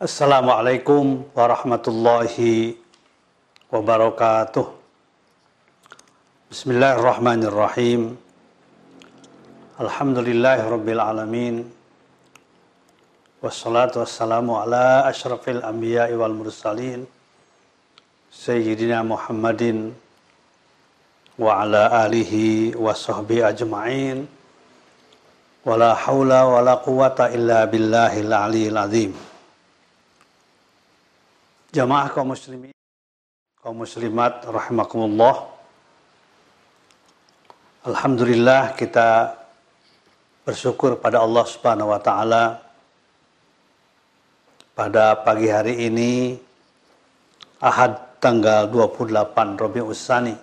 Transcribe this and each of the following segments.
Assalamualaikum warahmatullahi wabarakatuh. Bismillahirrahmanirrahim. Alhamdulillahi rabbil alamin. Wassalatu wassalamu ala ashrafil anbiya'i wal mursalin. Sayyidina Muhammadin wa ala alihi wa sahbihi ajma'in. Wala hawla wala quwata illa billahil aliyil azim. Jamaah kaum muslimin, kaum muslimat rahimakumullah. Alhamdulillah kita bersyukur pada Allah Subhanahu wa taala pada pagi hari ini Ahad tanggal 28 Rabiul Tsani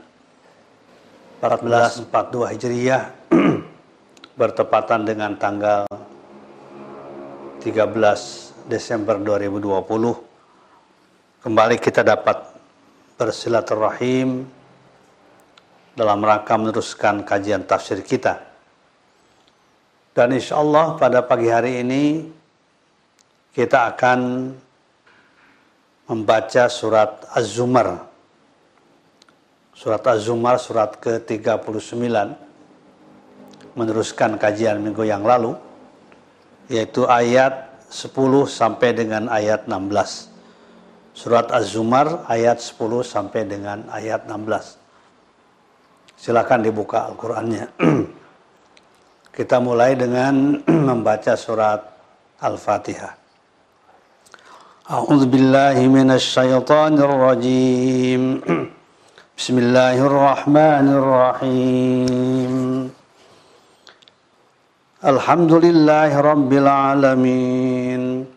1442 Hijriah bertepatan dengan tanggal 13 Desember 2020 kembali kita dapat bersilaturahim dalam rangka meneruskan kajian tafsir kita. Dan insya Allah pada pagi hari ini kita akan membaca surat Az-Zumar. Surat Az-Zumar surat ke-39 meneruskan kajian minggu yang lalu yaitu ayat 10 sampai dengan ayat 16. Surat Az-Zumar ayat 10 sampai dengan ayat 16. Silakan dibuka Al-Qur'annya. Kita mulai dengan membaca surat Al-Fatihah. A'udzu billahi rajim. Bismillahirrahmanirrahim. Alhamdulillahi rabbil alamin.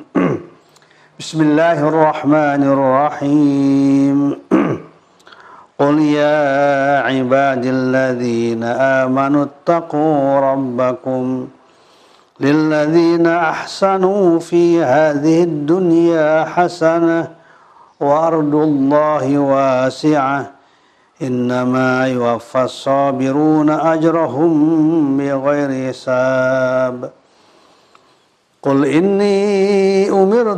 بسم الله الرحمن الرحيم. قل يا عباد الذين آمنوا اتقوا ربكم للذين أحسنوا في هذه الدنيا حسنة وأرض الله واسعة إنما يوفى الصابرون أجرهم بغير حساب. قل إني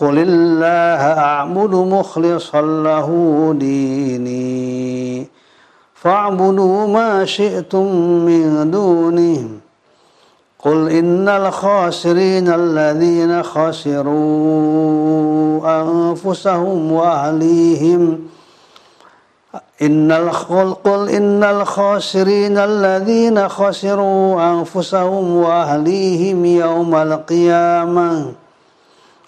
قل الله أعبد مخلصا له ديني فاعبدوا ما شئتم من دونه قل إن الخاسرين الذين خسروا أنفسهم وأهليهم إن قل إن الخاسرين الذين خسروا أنفسهم وأهليهم يوم القيامة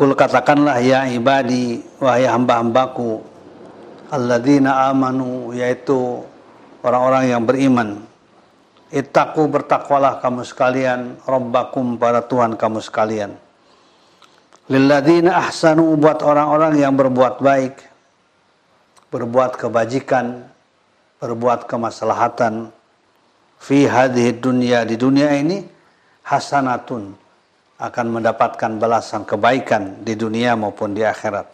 Kul katakanlah ya ibadi wahai hamba-hambaku alladzina amanu yaitu orang-orang yang beriman Ittaqu bertakwalah kamu sekalian Rabbakum para Tuhan kamu sekalian. Lilladzina ahsanu buat orang-orang yang berbuat baik Berbuat kebajikan Berbuat kemaslahatan Fi hadhihi dunia Di dunia ini Hasanatun akan mendapatkan balasan kebaikan di dunia maupun di akhirat.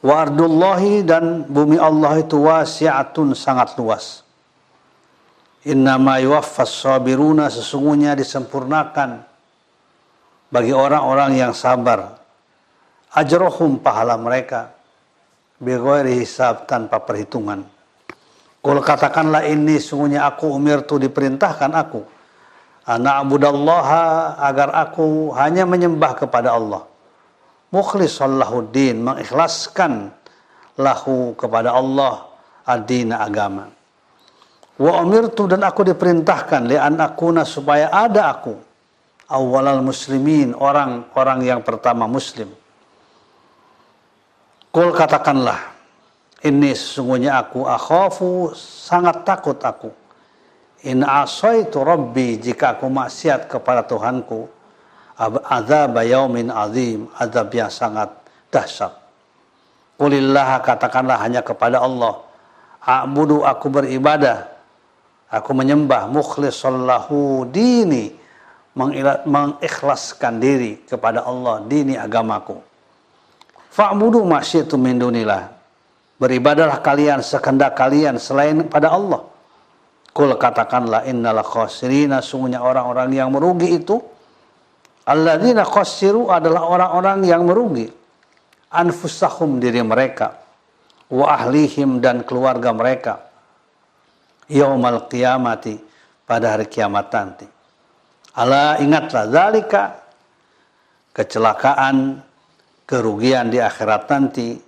Wa dan bumi Allah itu wasi'atun sangat luas. Innama yuwaffas sabiruna sesungguhnya disempurnakan bagi orang-orang yang sabar. Ajrohum pahala mereka bighairi hisab tanpa perhitungan. Kul katakanlah ini sungguhnya aku umir tu diperintahkan aku. Anak abudallaha agar aku hanya menyembah kepada Allah. Mukhlisallahuddin mengikhlaskan lahu kepada Allah ad-dina agama. Wa umirtu dan aku diperintahkan li'an akuna supaya ada aku awalal muslimin orang-orang yang pertama muslim. Kul katakanlah ini sesungguhnya aku akhafu sangat takut aku. In asaitu rabbi jika aku maksiat kepada Tuhanku azab yaumin azim azab yang sangat dahsyat. Kulillah katakanlah hanya kepada Allah. A'budu aku beribadah Aku menyembah mukhlisallahu dini mengikhlaskan diri kepada Allah dini agamaku. Fa'budu masyitu min dunillah. Beribadalah kalian sekendak kalian selain pada Allah. Kul katakanlah innal khasirina sungguhnya orang-orang yang merugi itu alladzina khasiru adalah orang-orang yang merugi anfusahum diri mereka wa ahlihim dan keluarga mereka yaumal qiyamati pada hari kiamat nanti. Allah ingatlah zalika kecelakaan kerugian di akhirat nanti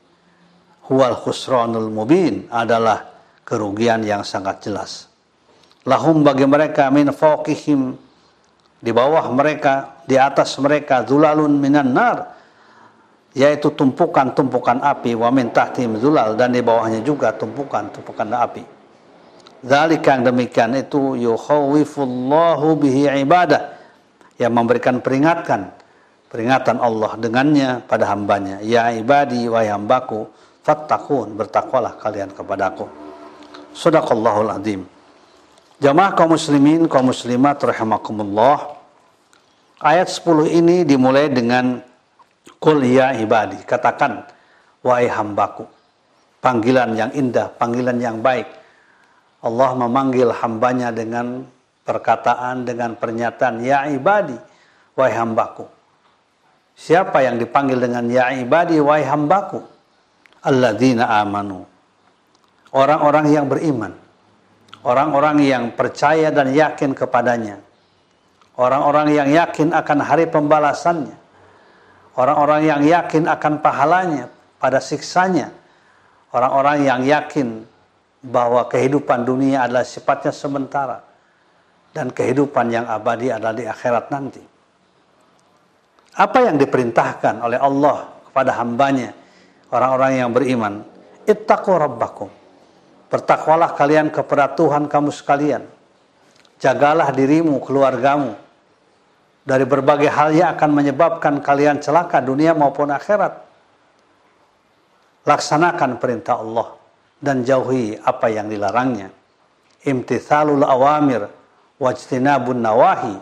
huwal khusranul mubin adalah kerugian yang sangat jelas. Lahum bagi mereka min fawqihim. Di bawah mereka, di atas mereka zulalun minan nar. Yaitu tumpukan-tumpukan api wa min tahtim zulal. Dan di bawahnya juga tumpukan-tumpukan api. Zalika yang demikian itu yukhawifullahu bihi ibadah. Yang memberikan peringatan. Peringatan Allah dengannya pada hambanya. Ya ibadi wa hambaku fattakun bertakwalah kalian kepadaku. Sadaqallahul azim jamaah kaum muslimin kaum muslimat rahimakumullah ayat 10 ini dimulai dengan kul ya ibadi katakan wahai hambaku panggilan yang indah panggilan yang baik Allah memanggil hambanya dengan perkataan, dengan pernyataan, Ya ibadi, wahai hambaku. Siapa yang dipanggil dengan Ya ibadi, wahai hambaku? Alladzina amanu. Orang-orang yang beriman. Orang-orang yang percaya dan yakin kepadanya. Orang-orang yang yakin akan hari pembalasannya. Orang-orang yang yakin akan pahalanya pada siksanya. Orang-orang yang yakin bahwa kehidupan dunia adalah sifatnya sementara dan kehidupan yang abadi adalah di akhirat nanti. Apa yang diperintahkan oleh Allah kepada hambanya, orang-orang yang beriman, ittaqu rabbakum. Bertakwalah kalian kepada Tuhan kamu sekalian. Jagalah dirimu, keluargamu dari berbagai hal yang akan menyebabkan kalian celaka dunia maupun akhirat. Laksanakan perintah Allah dan jauhi apa yang dilarangnya. Imtithalul awamir wajtinabun nawahi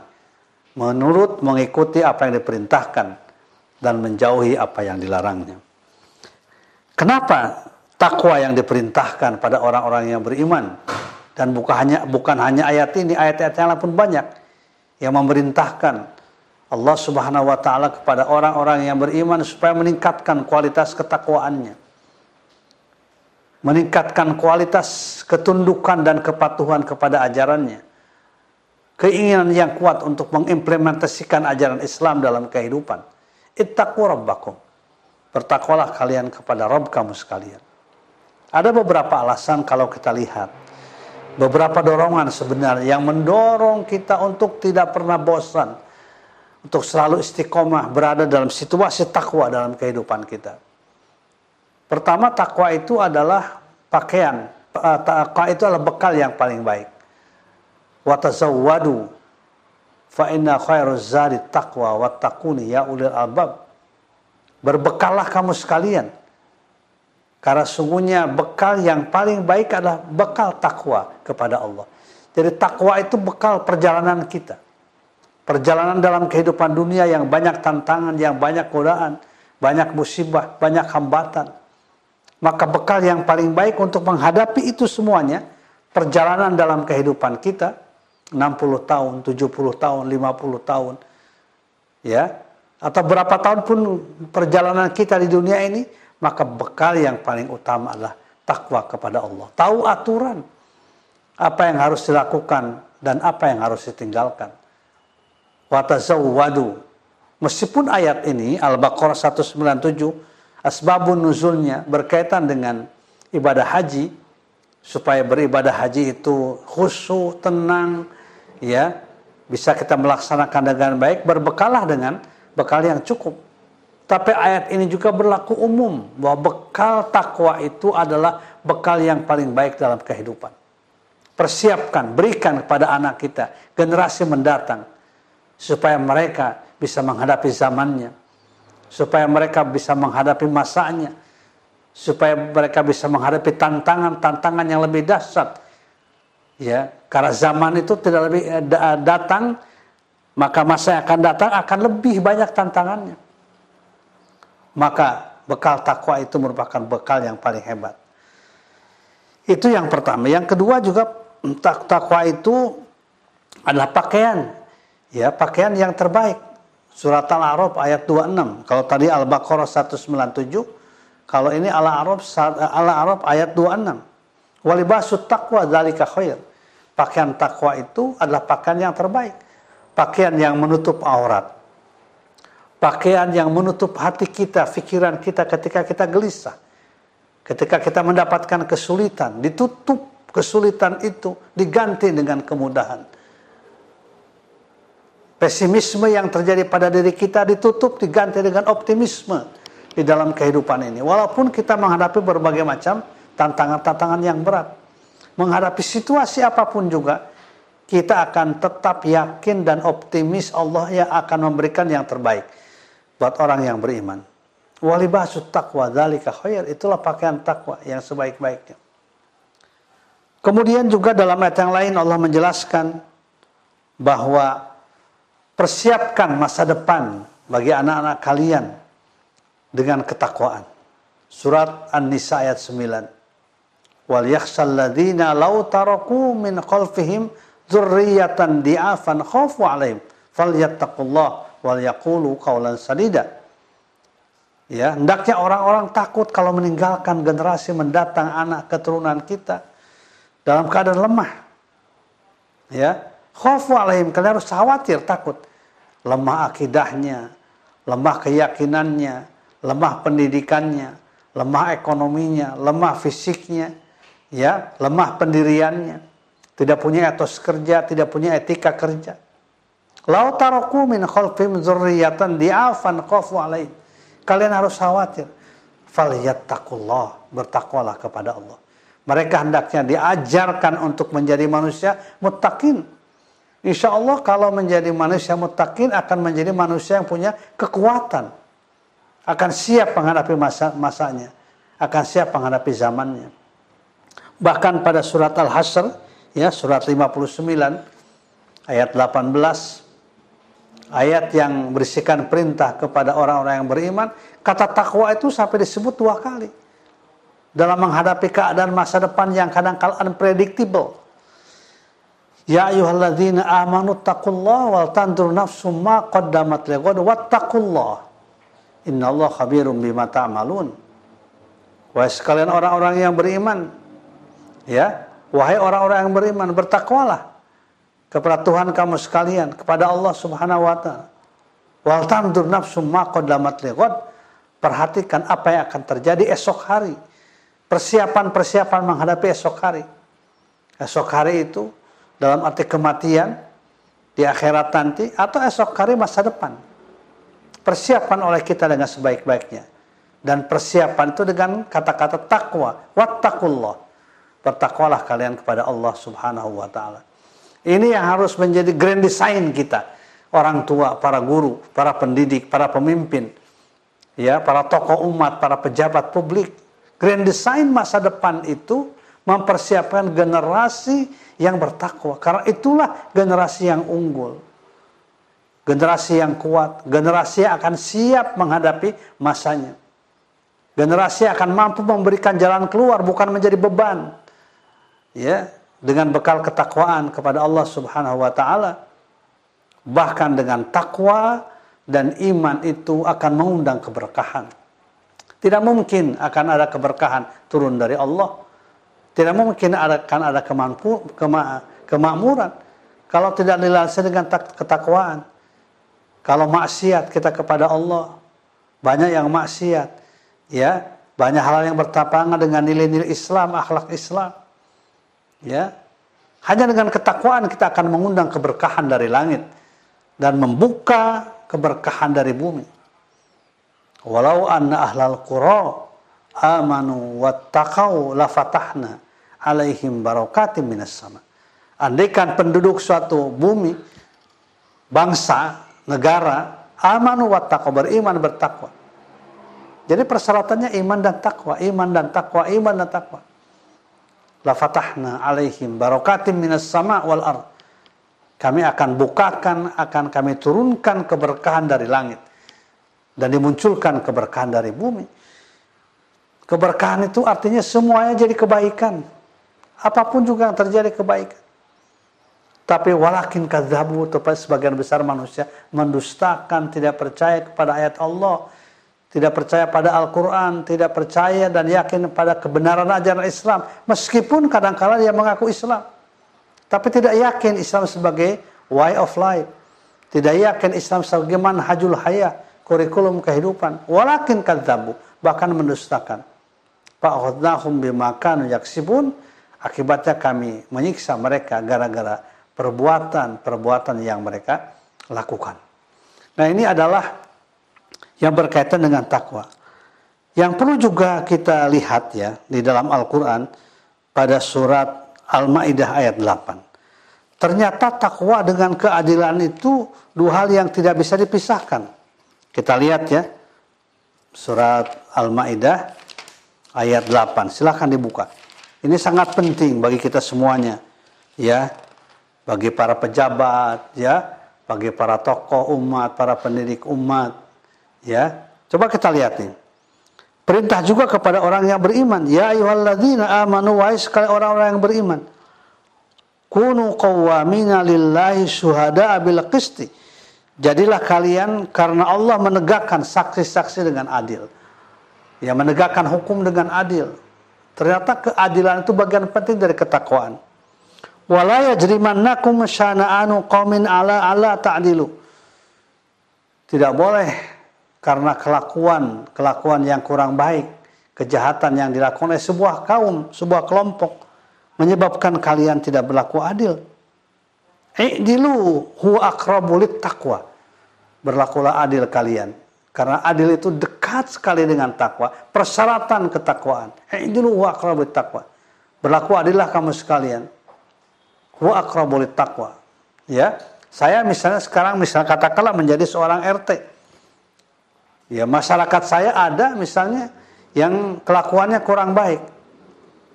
menurut mengikuti apa yang diperintahkan dan menjauhi apa yang dilarangnya. Kenapa takwa yang diperintahkan pada orang-orang yang beriman dan bukan hanya bukan hanya ayat ini, ayat-ayat yang lain pun banyak yang memerintahkan Allah Subhanahu wa taala kepada orang-orang yang beriman supaya meningkatkan kualitas ketakwaannya meningkatkan kualitas ketundukan dan kepatuhan kepada ajarannya. Keinginan yang kuat untuk mengimplementasikan ajaran Islam dalam kehidupan. Ittaqu. Bertakwalah kalian kepada Rabb kamu sekalian. Ada beberapa alasan kalau kita lihat. Beberapa dorongan sebenarnya yang mendorong kita untuk tidak pernah bosan. Untuk selalu istiqomah berada dalam situasi takwa dalam kehidupan kita. Pertama takwa itu adalah pakaian. Eh, takwa itu adalah bekal yang paling baik. Wa tazawwadu fa inna khairuz zadi taqwa wattaquni ya ulil albab. Berbekallah kamu sekalian. Karena sungguhnya bekal yang paling baik adalah bekal takwa kepada Allah. Jadi takwa itu bekal perjalanan kita. Perjalanan dalam kehidupan dunia yang banyak tantangan, yang banyak godaan, banyak musibah, banyak hambatan maka bekal yang paling baik untuk menghadapi itu semuanya, perjalanan dalam kehidupan kita 60 tahun, 70 tahun, 50 tahun ya atau berapa tahun pun perjalanan kita di dunia ini maka bekal yang paling utama adalah takwa kepada Allah. Tahu aturan apa yang harus dilakukan dan apa yang harus ditinggalkan. Watazawwadu. Meskipun ayat ini Al-Baqarah 197 asbabun nuzulnya berkaitan dengan ibadah haji supaya beribadah haji itu khusyuk, tenang, ya, bisa kita melaksanakan dengan baik, berbekalah dengan bekal yang cukup. Tapi ayat ini juga berlaku umum bahwa bekal takwa itu adalah bekal yang paling baik dalam kehidupan. Persiapkan, berikan kepada anak kita, generasi mendatang supaya mereka bisa menghadapi zamannya, supaya mereka bisa menghadapi masanya, supaya mereka bisa menghadapi tantangan-tantangan yang lebih dahsyat. Ya, karena zaman itu tidak lebih eh, datang, maka masa yang akan datang akan lebih banyak tantangannya. Maka bekal takwa itu merupakan bekal yang paling hebat. Itu yang pertama. Yang kedua juga takwa itu adalah pakaian. Ya, pakaian yang terbaik. Surat Al-A'raf ayat 26. Kalau tadi Al-Baqarah 197, kalau ini Al-A'raf Al-A'raf ayat 26. Walibasut taqwa dzalika khair. Pakaian takwa itu adalah pakaian yang terbaik. Pakaian yang menutup aurat. Pakaian yang menutup hati kita, pikiran kita ketika kita gelisah. Ketika kita mendapatkan kesulitan, ditutup kesulitan itu, diganti dengan kemudahan Pesimisme yang terjadi pada diri kita ditutup diganti dengan optimisme di dalam kehidupan ini. Walaupun kita menghadapi berbagai macam tantangan-tantangan yang berat. Menghadapi situasi apa pun juga, kita akan tetap yakin dan optimis Allah yang akan memberikan yang terbaik buat orang yang beriman. Walibasut taqwa dzalika khair. Itulah pakaian takwa yang sebaik-baiknya. Kemudian juga dalam ayat yang lain Allah menjelaskan bahwa Persiapkan masa depan bagi anak-anak kalian dengan ketakwaan. Surat An-Nisa ayat 9. Wal yakhshal ladzina law taraku min khalfihim dzurriyyatan di'afan khafu 'alaihim falyattaqullah wal yaqulu qawlan sadida. Ya, hendaknya orang-orang takut kalau meninggalkan generasi mendatang anak keturunan kita dalam keadaan lemah. Ya, Khofu alaihim, kalian harus khawatir, takut. Lemah akidahnya, lemah keyakinannya, lemah pendidikannya, lemah ekonominya, lemah fisiknya, ya, lemah pendiriannya, tidak punya etos kerja, tidak punya etika kerja. Lau taroku min khalfim zurriyatan di'afan khofu alaihim. Kalian harus khawatir. Falyattaqullah, bertakwalah kepada Allah. Mereka hendaknya diajarkan untuk menjadi manusia mutakin, Insya Allah kalau menjadi manusia mutakin akan menjadi manusia yang punya kekuatan. Akan siap menghadapi masa masanya. Akan siap menghadapi zamannya. Bahkan pada surat Al-Hasr, ya surat 59, ayat 18, ayat yang berisikan perintah kepada orang-orang yang beriman, kata takwa itu sampai disebut dua kali. Dalam menghadapi keadaan masa depan yang kadang-kala unpredictable Ya ayyuhalladzina amanu taqullaha wal tandur nafsum ma qaddamat lighad wattaqullaha. Innallaha khabirum bima ta'malun. Wahai sekalian orang-orang yang beriman, ya, wahai orang-orang yang beriman, bertakwalah kepada Tuhan kamu sekalian, kepada Allah Subhanahu wa taala. Wal tandur nafsum ma qaddamat. Perhatikan apa yang akan terjadi esok hari. Persiapan-persiapan menghadapi esok hari. Esok hari itu dalam arti kematian di akhirat nanti atau esok hari masa depan. Persiapan oleh kita dengan sebaik-baiknya. Dan persiapan itu dengan kata-kata takwa. Wattakullah. Bertakwalah kalian kepada Allah subhanahu wa ta'ala. Ini yang harus menjadi grand design kita. Orang tua, para guru, para pendidik, para pemimpin. ya Para tokoh umat, para pejabat publik. Grand design masa depan itu mempersiapkan generasi yang bertakwa. Karena itulah generasi yang unggul. Generasi yang kuat, generasi yang akan siap menghadapi masanya. Generasi akan mampu memberikan jalan keluar bukan menjadi beban. Ya, dengan bekal ketakwaan kepada Allah Subhanahu wa taala. Bahkan dengan takwa dan iman itu akan mengundang keberkahan. Tidak mungkin akan ada keberkahan turun dari Allah. Tidak mungkin akan ada kemampu, kema, kemakmuran kalau tidak dilansir dengan ketakwaan. Kalau maksiat kita kepada Allah, banyak yang maksiat, ya, banyak hal yang bertapangan dengan nilai-nilai Islam, akhlak Islam. Ya. Hanya dengan ketakwaan kita akan mengundang keberkahan dari langit dan membuka keberkahan dari bumi. Walau anna ahlal qura amanu wattaqau lafatahna alaihim barakatim minas sama. Andaikan penduduk suatu bumi, bangsa, negara, amanu wattaqau beriman bertakwa. Jadi persyaratannya iman dan takwa, iman dan takwa, iman dan takwa. Lafatahna alaihim barakatim minas sama wal ard. Kami akan bukakan, akan kami turunkan keberkahan dari langit dan dimunculkan keberkahan dari bumi. Keberkahan itu artinya semuanya jadi kebaikan. Apa pun juga yang terjadi kebaikan. Tapi walakin kadzabu tepat sebagian besar manusia mendustakan, tidak percaya kepada ayat Allah, tidak percaya pada Al-Quran, tidak percaya dan yakin pada kebenaran ajaran Islam. Meskipun kadang-kala dia mengaku Islam. Tapi tidak yakin Islam sebagai way of life. Tidak yakin Islam sebagai manhajul hayah kurikulum kehidupan. Walakin kadzabu, bahkan mendustakan. Fa'akhadnahum bima kanu yaksibun, akibatnya kami menyiksa mereka gara-gara perbuatan-perbuatan yang mereka lakukan. Nah, ini adalah yang berkaitan dengan takwa. Yang perlu juga kita lihat ya di dalam Al-Qur'an pada surat Al-Maidah ayat 8. Ternyata takwa dengan keadilan itu dua hal yang tidak bisa dipisahkan. Kita lihat ya. Surat Al-Maidah ayat 8. Silahkan dibuka. Ini sangat penting bagi kita semuanya. Ya. Bagi para pejabat, ya, bagi para tokoh umat, para pendidik umat, ya. Coba kita lihat nih. Perintah juga kepada orang yang beriman. Ya ayyuhalladzina amanu wa sekali orang-orang yang beriman. Kunu qawwamina lillahi syuhada'a bil qisti Jadilah kalian karena Allah menegakkan saksi-saksi dengan adil. Ya menegakkan hukum dengan adil. Ternyata keadilan itu bagian penting dari ketakwaan. Wala yajrimannakum syana'anu qaumin ala ala ta'dilu. Tidak boleh karena kelakuan kelakuan yang kurang baik, kejahatan yang dilakukan oleh sebuah kaum, sebuah kelompok menyebabkan kalian tidak berlaku adil I'dilu huwa aqrabu taqwa. Berlakulah adil kalian. Karena adil itu dekat sekali dengan takwa. Persyaratan ketakwaan. I'dilu huwa aqrabu taqwa. Berlaku adillah kamu sekalian. Huwa aqrabu taqwa. Ya. Saya misalnya sekarang misalnya katakanlah menjadi seorang RT. Ya, masyarakat saya ada misalnya yang kelakuannya kurang baik.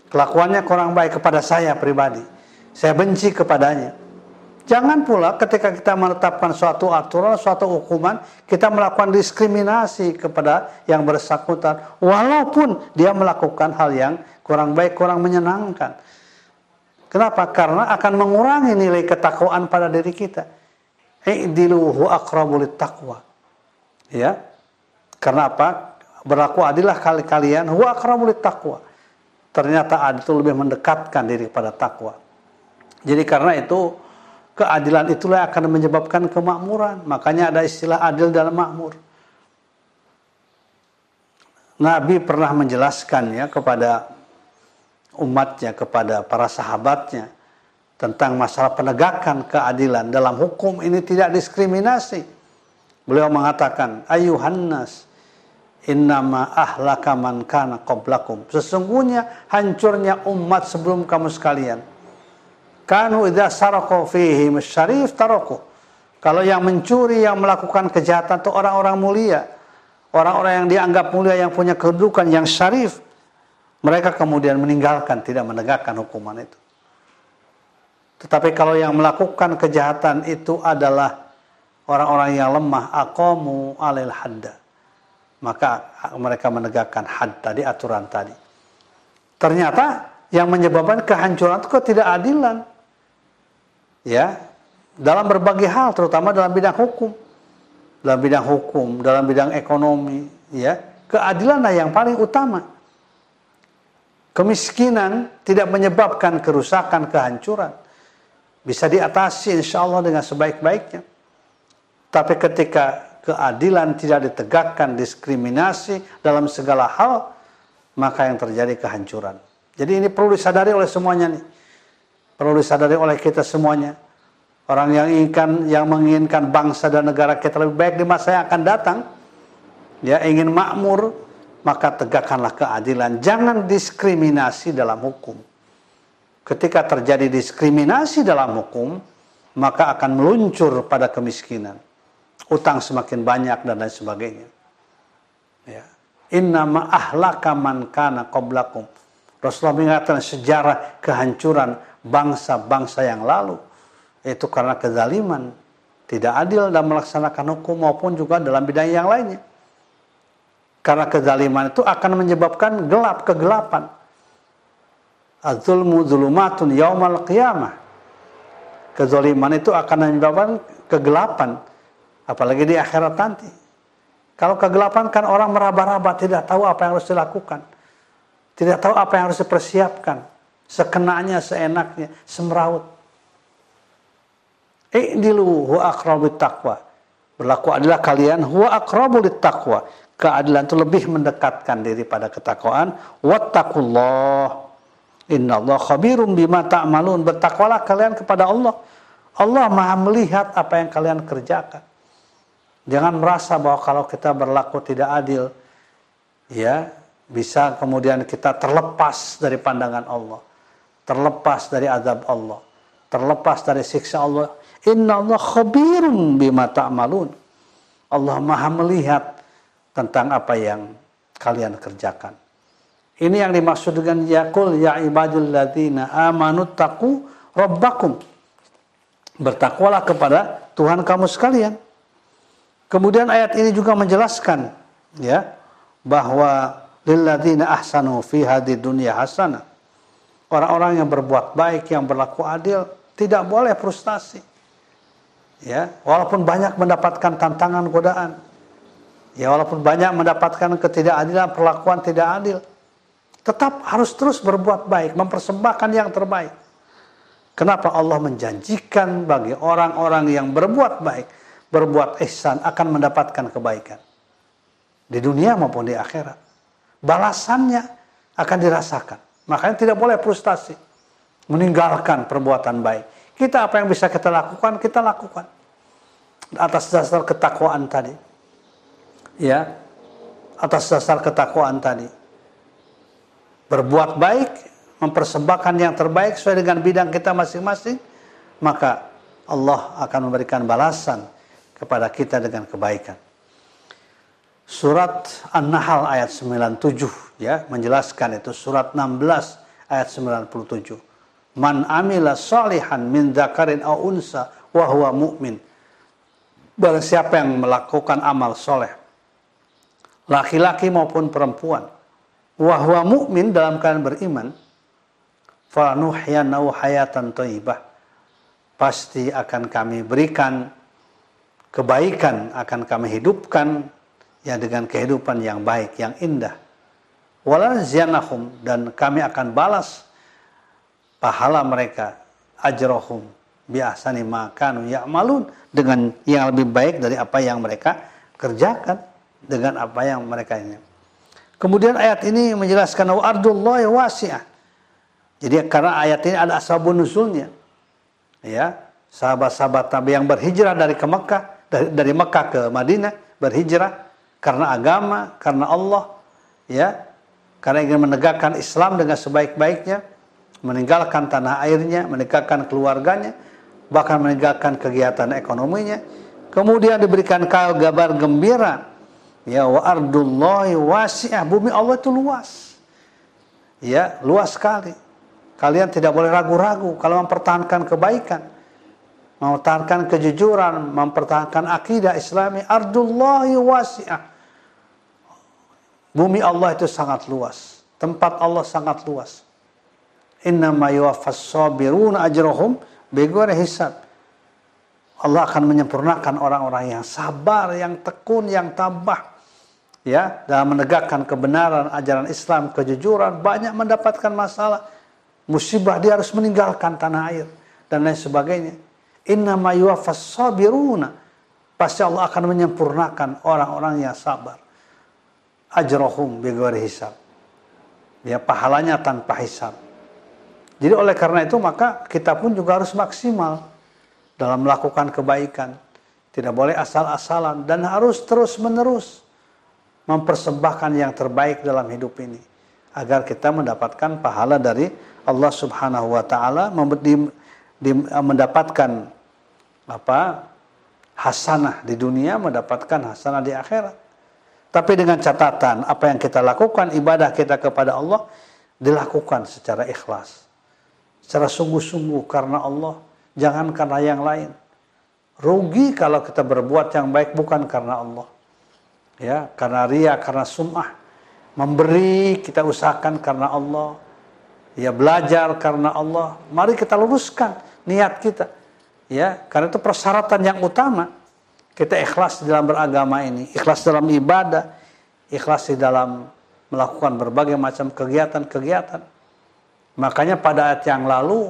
Kelakuannya kurang baik kepada saya pribadi. Saya benci kepadanya Jangan pula ketika kita menetapkan suatu aturan, suatu hukuman, kita melakukan diskriminasi kepada yang bersangkutan, walaupun dia melakukan hal yang kurang baik, kurang menyenangkan. Kenapa? Karena akan mengurangi nilai ketakwaan pada diri kita. I'diluhu aqrabu taqwa. Ya. Karena apa? Berlaku adilah kali kalian huwa aqrabu taqwa. Ternyata adil itu lebih mendekatkan diri pada takwa. Jadi karena itu keadilan itulah akan menyebabkan kemakmuran. Makanya ada istilah adil dalam makmur. Nabi pernah menjelaskan ya kepada umatnya, kepada para sahabatnya tentang masalah penegakan keadilan dalam hukum ini tidak diskriminasi. Beliau mengatakan, ayuhannas innama ahlaka man kana qablakum. Sesungguhnya hancurnya umat sebelum kamu sekalian Kanu idza saraqu fihi syarif taraku. Kalau yang mencuri, yang melakukan kejahatan itu orang-orang mulia. Orang-orang yang dianggap mulia, yang punya kedudukan yang syarif. Mereka kemudian meninggalkan, tidak menegakkan hukuman itu. Tetapi kalau yang melakukan kejahatan itu adalah orang-orang yang lemah, aqamu alil hadda. Maka mereka menegakkan had tadi, aturan tadi. Ternyata yang menyebabkan kehancuran itu ketidakadilan. Ya, dalam berbagai hal, terutama dalam bidang hukum, dalam bidang hukum, dalam bidang ekonomi, ya, keadilanlah yang paling utama. Kemiskinan tidak menyebabkan kerusakan, kehancuran. Bisa diatasi insya Allah dengan sebaik-baiknya. Tapi ketika keadilan tidak ditegakkan, diskriminasi dalam segala hal, maka yang terjadi kehancuran. Jadi ini perlu disadari oleh semuanya nih. Perlu disadari oleh kita semuanya. Orang yang inginkan yang menginginkan bangsa dan negara kita lebih baik di masa yang akan datang, ya ingin makmur, maka tegakkanlah keadilan. Jangan diskriminasi dalam hukum. Ketika terjadi diskriminasi dalam hukum, maka akan meluncur pada kemiskinan. Utang semakin banyak dan lain sebagainya. Ya. Inna ahlaka man kana qablakum. Rasulullah mengatakan sejarah kehancuran bangsa-bangsa yang lalu itu karena kezaliman, tidak adil dalam melaksanakan hukum maupun juga dalam bidang yang lainnya. Karena kezaliman itu akan menyebabkan gelap kegelapan. Az-zulmu zulumatun yaumal qiyamah. Kezaliman itu akan menyebabkan kegelapan apalagi di akhirat nanti. Kalau kegelapan kan orang meraba-raba tidak tahu apa yang harus dilakukan. Tidak tahu apa yang harus dipersiapkan. Sekenanya, seenaknya, semeraut. I'dilu huwa aqrabu taqwa. Berlaku adalah kalian huwa aqrabu taqwa. Keadilan itu lebih mendekatkan diri pada ketakwaan. Wattaqullah. Inna Allah khabirum bima ta'malun. Bertakwalah kalian kepada Allah. Allah maha melihat apa yang kalian kerjakan. Jangan merasa bahwa kalau kita berlaku tidak adil, ya bisa kemudian kita terlepas dari pandangan Allah, terlepas dari azab Allah, terlepas dari siksa Allah Inna Allah khabirum bima ta'malun. Allah maha melihat tentang apa yang kalian kerjakan. Ini yang dimaksud dengan yakul ya ibadul ladina amanu taku rabbakum. Bertakwalah kepada Tuhan kamu sekalian. Kemudian ayat ini juga menjelaskan ya bahwa lilladzina ahsanu fi hadid dunya hasanah. Orang-orang yang berbuat baik, yang berlaku adil, tidak boleh frustasi. Ya walaupun banyak mendapatkan tantangan godaan. Ya walaupun banyak mendapatkan ketidakadilan perlakuan tidak adil. Tetap harus terus berbuat baik mempersembahkan yang terbaik. Kenapa Allah menjanjikan bagi orang-orang yang berbuat baik berbuat ihsan akan mendapatkan kebaikan di dunia maupun di akhirat balasannya akan dirasakan makanya tidak boleh frustasi meninggalkan perbuatan baik kita apa yang bisa kita lakukan, kita lakukan. Atas dasar ketakwaan tadi. Ya. Atas dasar ketakwaan tadi. Berbuat baik, mempersembahkan yang terbaik sesuai dengan bidang kita masing-masing, maka Allah akan memberikan balasan kepada kita dengan kebaikan. Surat An-Nahl ayat 97 ya menjelaskan itu. Surat 16 ayat 97 man amila salihan min dzakarin aw unsa wa huwa mu'min. Barang siapa yang melakukan amal soleh laki-laki maupun perempuan wa huwa mu'min dalam keadaan beriman fanuhyanahu hayatan thayyibah. Pasti akan kami berikan kebaikan akan kami hidupkan ya dengan kehidupan yang baik yang indah walanzianahum dan kami akan balas pahala mereka ajrohum biasani makanu ya'malun dengan yang lebih baik dari apa yang mereka kerjakan dengan apa yang mereka ini. Kemudian ayat ini menjelaskan wa ardullahi wasi'ah. Jadi karena ayat ini ada asbabun nuzulnya. Ya, sahabat-sahabat Nabi yang berhijrah dari ke Mekah, dari, dari Mekah ke Madinah, berhijrah karena agama, karena Allah, ya, karena ingin menegakkan Islam dengan sebaik-baiknya, meninggalkan tanah airnya, meninggalkan keluarganya, bahkan meninggalkan kegiatan ekonominya. Kemudian diberikan kabar gembira. Ya wa ardullahi wasi'ah. Bumi Allah itu luas. Ya, luas sekali. Kalian tidak boleh ragu-ragu kalau mempertahankan kebaikan, mempertahankan kejujuran, mempertahankan akidah Islami. Ardullahi wasi'ah. Bumi Allah itu sangat luas. Tempat Allah sangat luas. Innama yuwaffas sabiruna ajrahum bighairi hisab. Allah akan menyempurnakan orang-orang yang sabar, yang tekun, yang tabah ya dalam menegakkan kebenaran ajaran Islam, kejujuran, banyak mendapatkan masalah, musibah dia harus meninggalkan tanah air dan lain sebagainya. Inna yuwaffas sabiruna. Pasti Allah akan menyempurnakan orang-orang yang sabar. Ajrohum bighairi hisab. Ya pahalanya tanpa hisab. Jadi oleh karena itu maka kita pun juga harus maksimal dalam melakukan kebaikan. Tidak boleh asal-asalan dan harus terus-menerus mempersembahkan yang terbaik dalam hidup ini agar kita mendapatkan pahala dari Allah Subhanahu wa taala mendapatkan apa hasanah di dunia mendapatkan hasanah di akhirat. Tapi dengan catatan apa yang kita lakukan ibadah kita kepada Allah dilakukan secara ikhlas. Secara sungguh-sungguh karena Allah jangan karena yang lain. Rugi kalau kita berbuat yang baik bukan karena Allah. Ya, karena ria, karena sum'ah. Memberi kita usahakan karena Allah. Ya, belajar karena Allah. Mari kita luruskan niat kita. Ya, karena itu persyaratan yang utama. Kita ikhlas dalam beragama ini, ikhlas dalam ibadah, ikhlas di dalam melakukan berbagai macam kegiatan-kegiatan. Makanya pada ayat yang lalu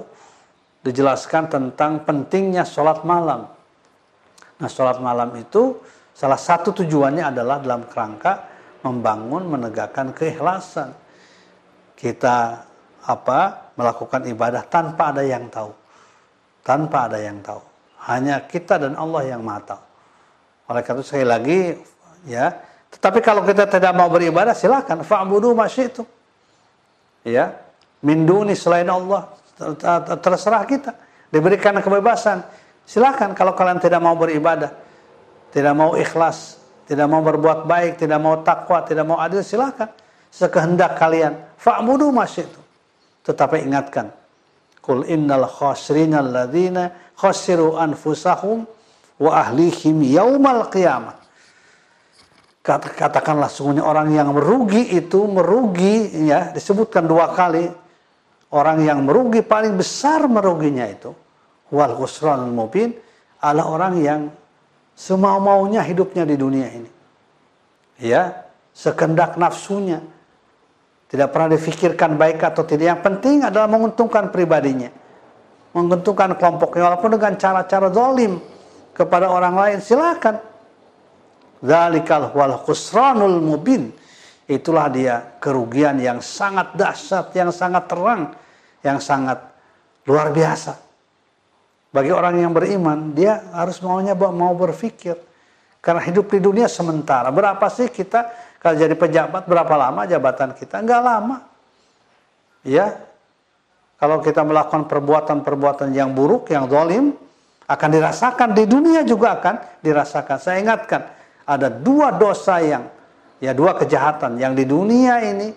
dijelaskan tentang pentingnya sholat malam. Nah, sholat malam itu salah satu tujuannya adalah dalam kerangka membangun, menegakkan keikhlasan. Kita apa melakukan ibadah tanpa ada yang tahu, tanpa ada yang tahu. Hanya kita dan Allah yang maha tahu. Oleh karena itu sekali lagi, ya. Tetapi kalau kita tidak mau beribadah, silakan. Fa'budu itu, Ya, min duni selain Allah terserah kita diberikan kebebasan silahkan kalau kalian tidak mau beribadah tidak mau ikhlas tidak mau berbuat baik tidak mau takwa tidak mau adil silahkan sekehendak kalian fa'budu itu tetapi ingatkan kul innal khasrina alladzina khasiru anfusahum wa ahlihim yaumal qiyamah katakanlah sungguhnya orang yang merugi itu merugi ya disebutkan dua kali orang yang merugi paling besar meruginya itu wal khusranul mubin adalah orang yang semau-maunya hidupnya di dunia ini. Ya, sekendak nafsunya. Tidak pernah difikirkan baik atau tidak. Yang penting adalah menguntungkan pribadinya. Menguntungkan kelompoknya walaupun dengan cara-cara zalim kepada orang lain silakan. Zalikal wal khusranul mubin itulah dia kerugian yang sangat dahsyat, yang sangat terang, yang sangat luar biasa. Bagi orang yang beriman, dia harus maunya mau berpikir. Karena hidup di dunia sementara. Berapa sih kita kalau jadi pejabat, berapa lama jabatan kita? Enggak lama. Ya, kalau kita melakukan perbuatan-perbuatan yang buruk, yang zalim, akan dirasakan di dunia juga akan dirasakan. Saya ingatkan, ada dua dosa yang ya dua kejahatan yang di dunia ini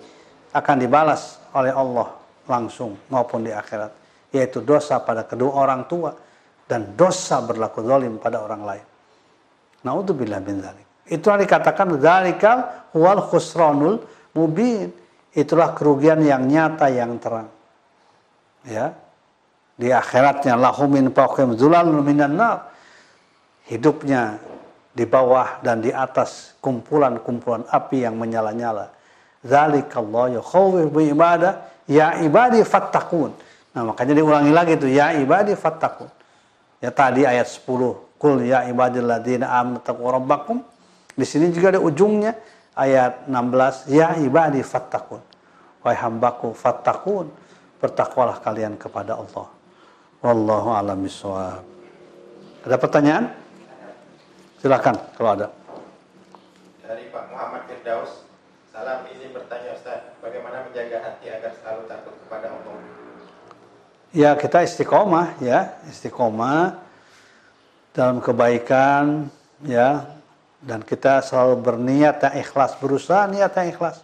akan dibalas oleh Allah langsung maupun di akhirat yaitu dosa pada kedua orang tua dan dosa berlaku zalim pada orang lain. Naudzubillah bin dzalik. Itulah dikatakan dzalikal wal khusranul mubin. Itulah kerugian yang nyata yang terang. Ya. Di akhiratnya lahumin fawqihim zulalun minan nar. Hidupnya di bawah dan di atas kumpulan-kumpulan api yang menyala-nyala. Zalikallahu yakhawif bi ibadah ya ibadi fattakun. Nah, makanya diulangi lagi itu ya ibadi fattakun. Ya tadi ayat 10, kul ya ibadilladzina amanu rabbakum. Di sini juga ada ujungnya ayat 16, ya ibadi fattakun. Wahai hambaku fattakun, bertakwalah kalian kepada Allah. Wallahu a'lam. Ada pertanyaan? Silakan kalau ada. Dari Pak Muhammad Firdaus, salam izin bertanya Ustaz, bagaimana menjaga hati agar selalu takut kepada Allah? Ya kita istiqomah ya, istiqomah dalam kebaikan ya dan kita selalu berniat yang ikhlas, berusaha niat yang ikhlas.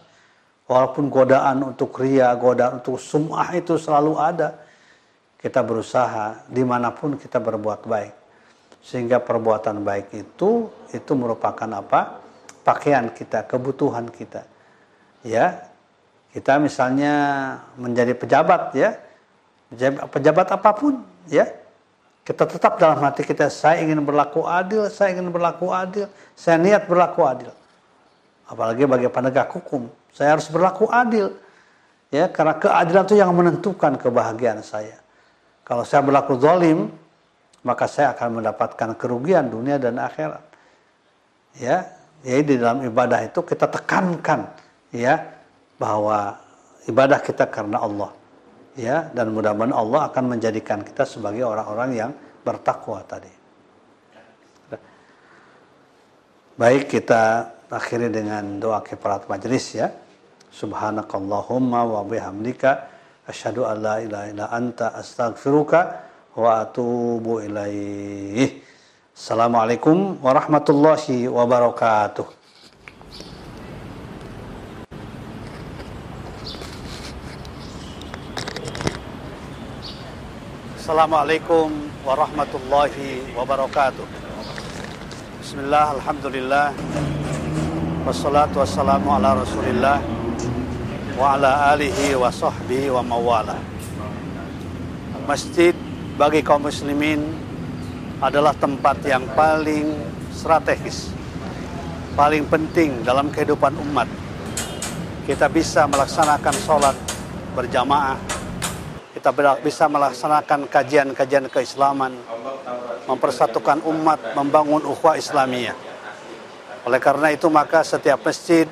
Walaupun godaan untuk ria, godaan untuk sum'ah itu selalu ada. Kita berusaha di mana pun kita berbuat baik sehingga perbuatan baik itu itu merupakan apa pakaian kita kebutuhan kita ya kita misalnya menjadi pejabat ya pejabat apa pun, ya. Kita tetap dalam hati kita, saya ingin berlaku adil, saya ingin berlaku adil, saya niat berlaku adil. Apalagi bagi penegak hukum, saya harus berlaku adil. Ya, karena keadilan itu yang menentukan kebahagiaan saya. Kalau saya berlaku zalim, maka saya akan mendapatkan kerugian dunia dan akhirat. Ya, jadi di dalam ibadah itu kita tekankan ya bahwa ibadah kita karena Allah ya dan mudah-mudahan Allah akan menjadikan kita sebagai orang-orang yang bertakwa tadi. Baik kita akhiri dengan doa kifarat majelis ya. Subhanakallahumma wa bihamdika asyhadu an la ilaha illa anta astaghfiruka wa atubu ilaih. Assalamualaikum warahmatullahi wabarakatuh. Assalamualaikum warahmatullahi wabarakatuh. Bismillah, alhamdulillah. Wassalatu wassalamu ala rasulillah wa ala alihi wa sahbihi wa mawala. Masjid bagi kaum muslimin adalah tempat yang paling strategis, paling penting dalam kehidupan umat. Kita bisa melaksanakan sholat berjamaah, kita bisa melaksanakan kajian-kajian keislaman, mempersatukan umat, membangun ukhuwah Islamiyah. Oleh karena itu maka setiap masjid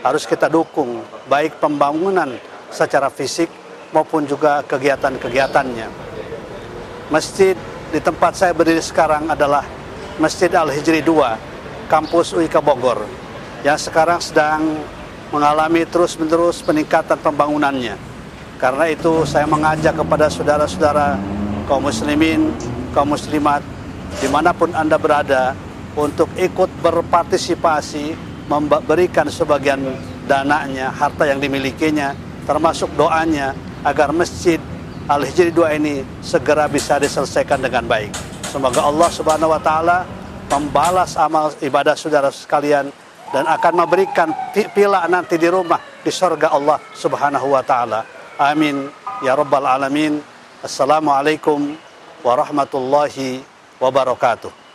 harus kita dukung, baik pembangunan secara fisik maupun juga kegiatan-kegiatannya. Masjid di tempat saya berdiri sekarang adalah Masjid Al-Hijri 2, kampus UIK Bogor, yang sekarang sedang mengalami terus-menerus peningkatan pembangunannya. Karena itu saya mengajak kepada saudara-saudara kaum muslimin, kaum muslimat, di mana pun Anda berada, untuk ikut berpartisipasi, memberikan sebagian dananya, harta yang dimilikinya, termasuk doanya, agar masjid Al-Hijri 2 ini segera bisa diselesaikan dengan baik. Semoga Allah Subhanahu wa taala membalas amal ibadah saudara sekalian dan akan memberikan pila nanti di rumah di surga Allah Subhanahu wa taala. Amin ya rabbal alamin. Assalamualaikum warahmatullahi wabarakatuh.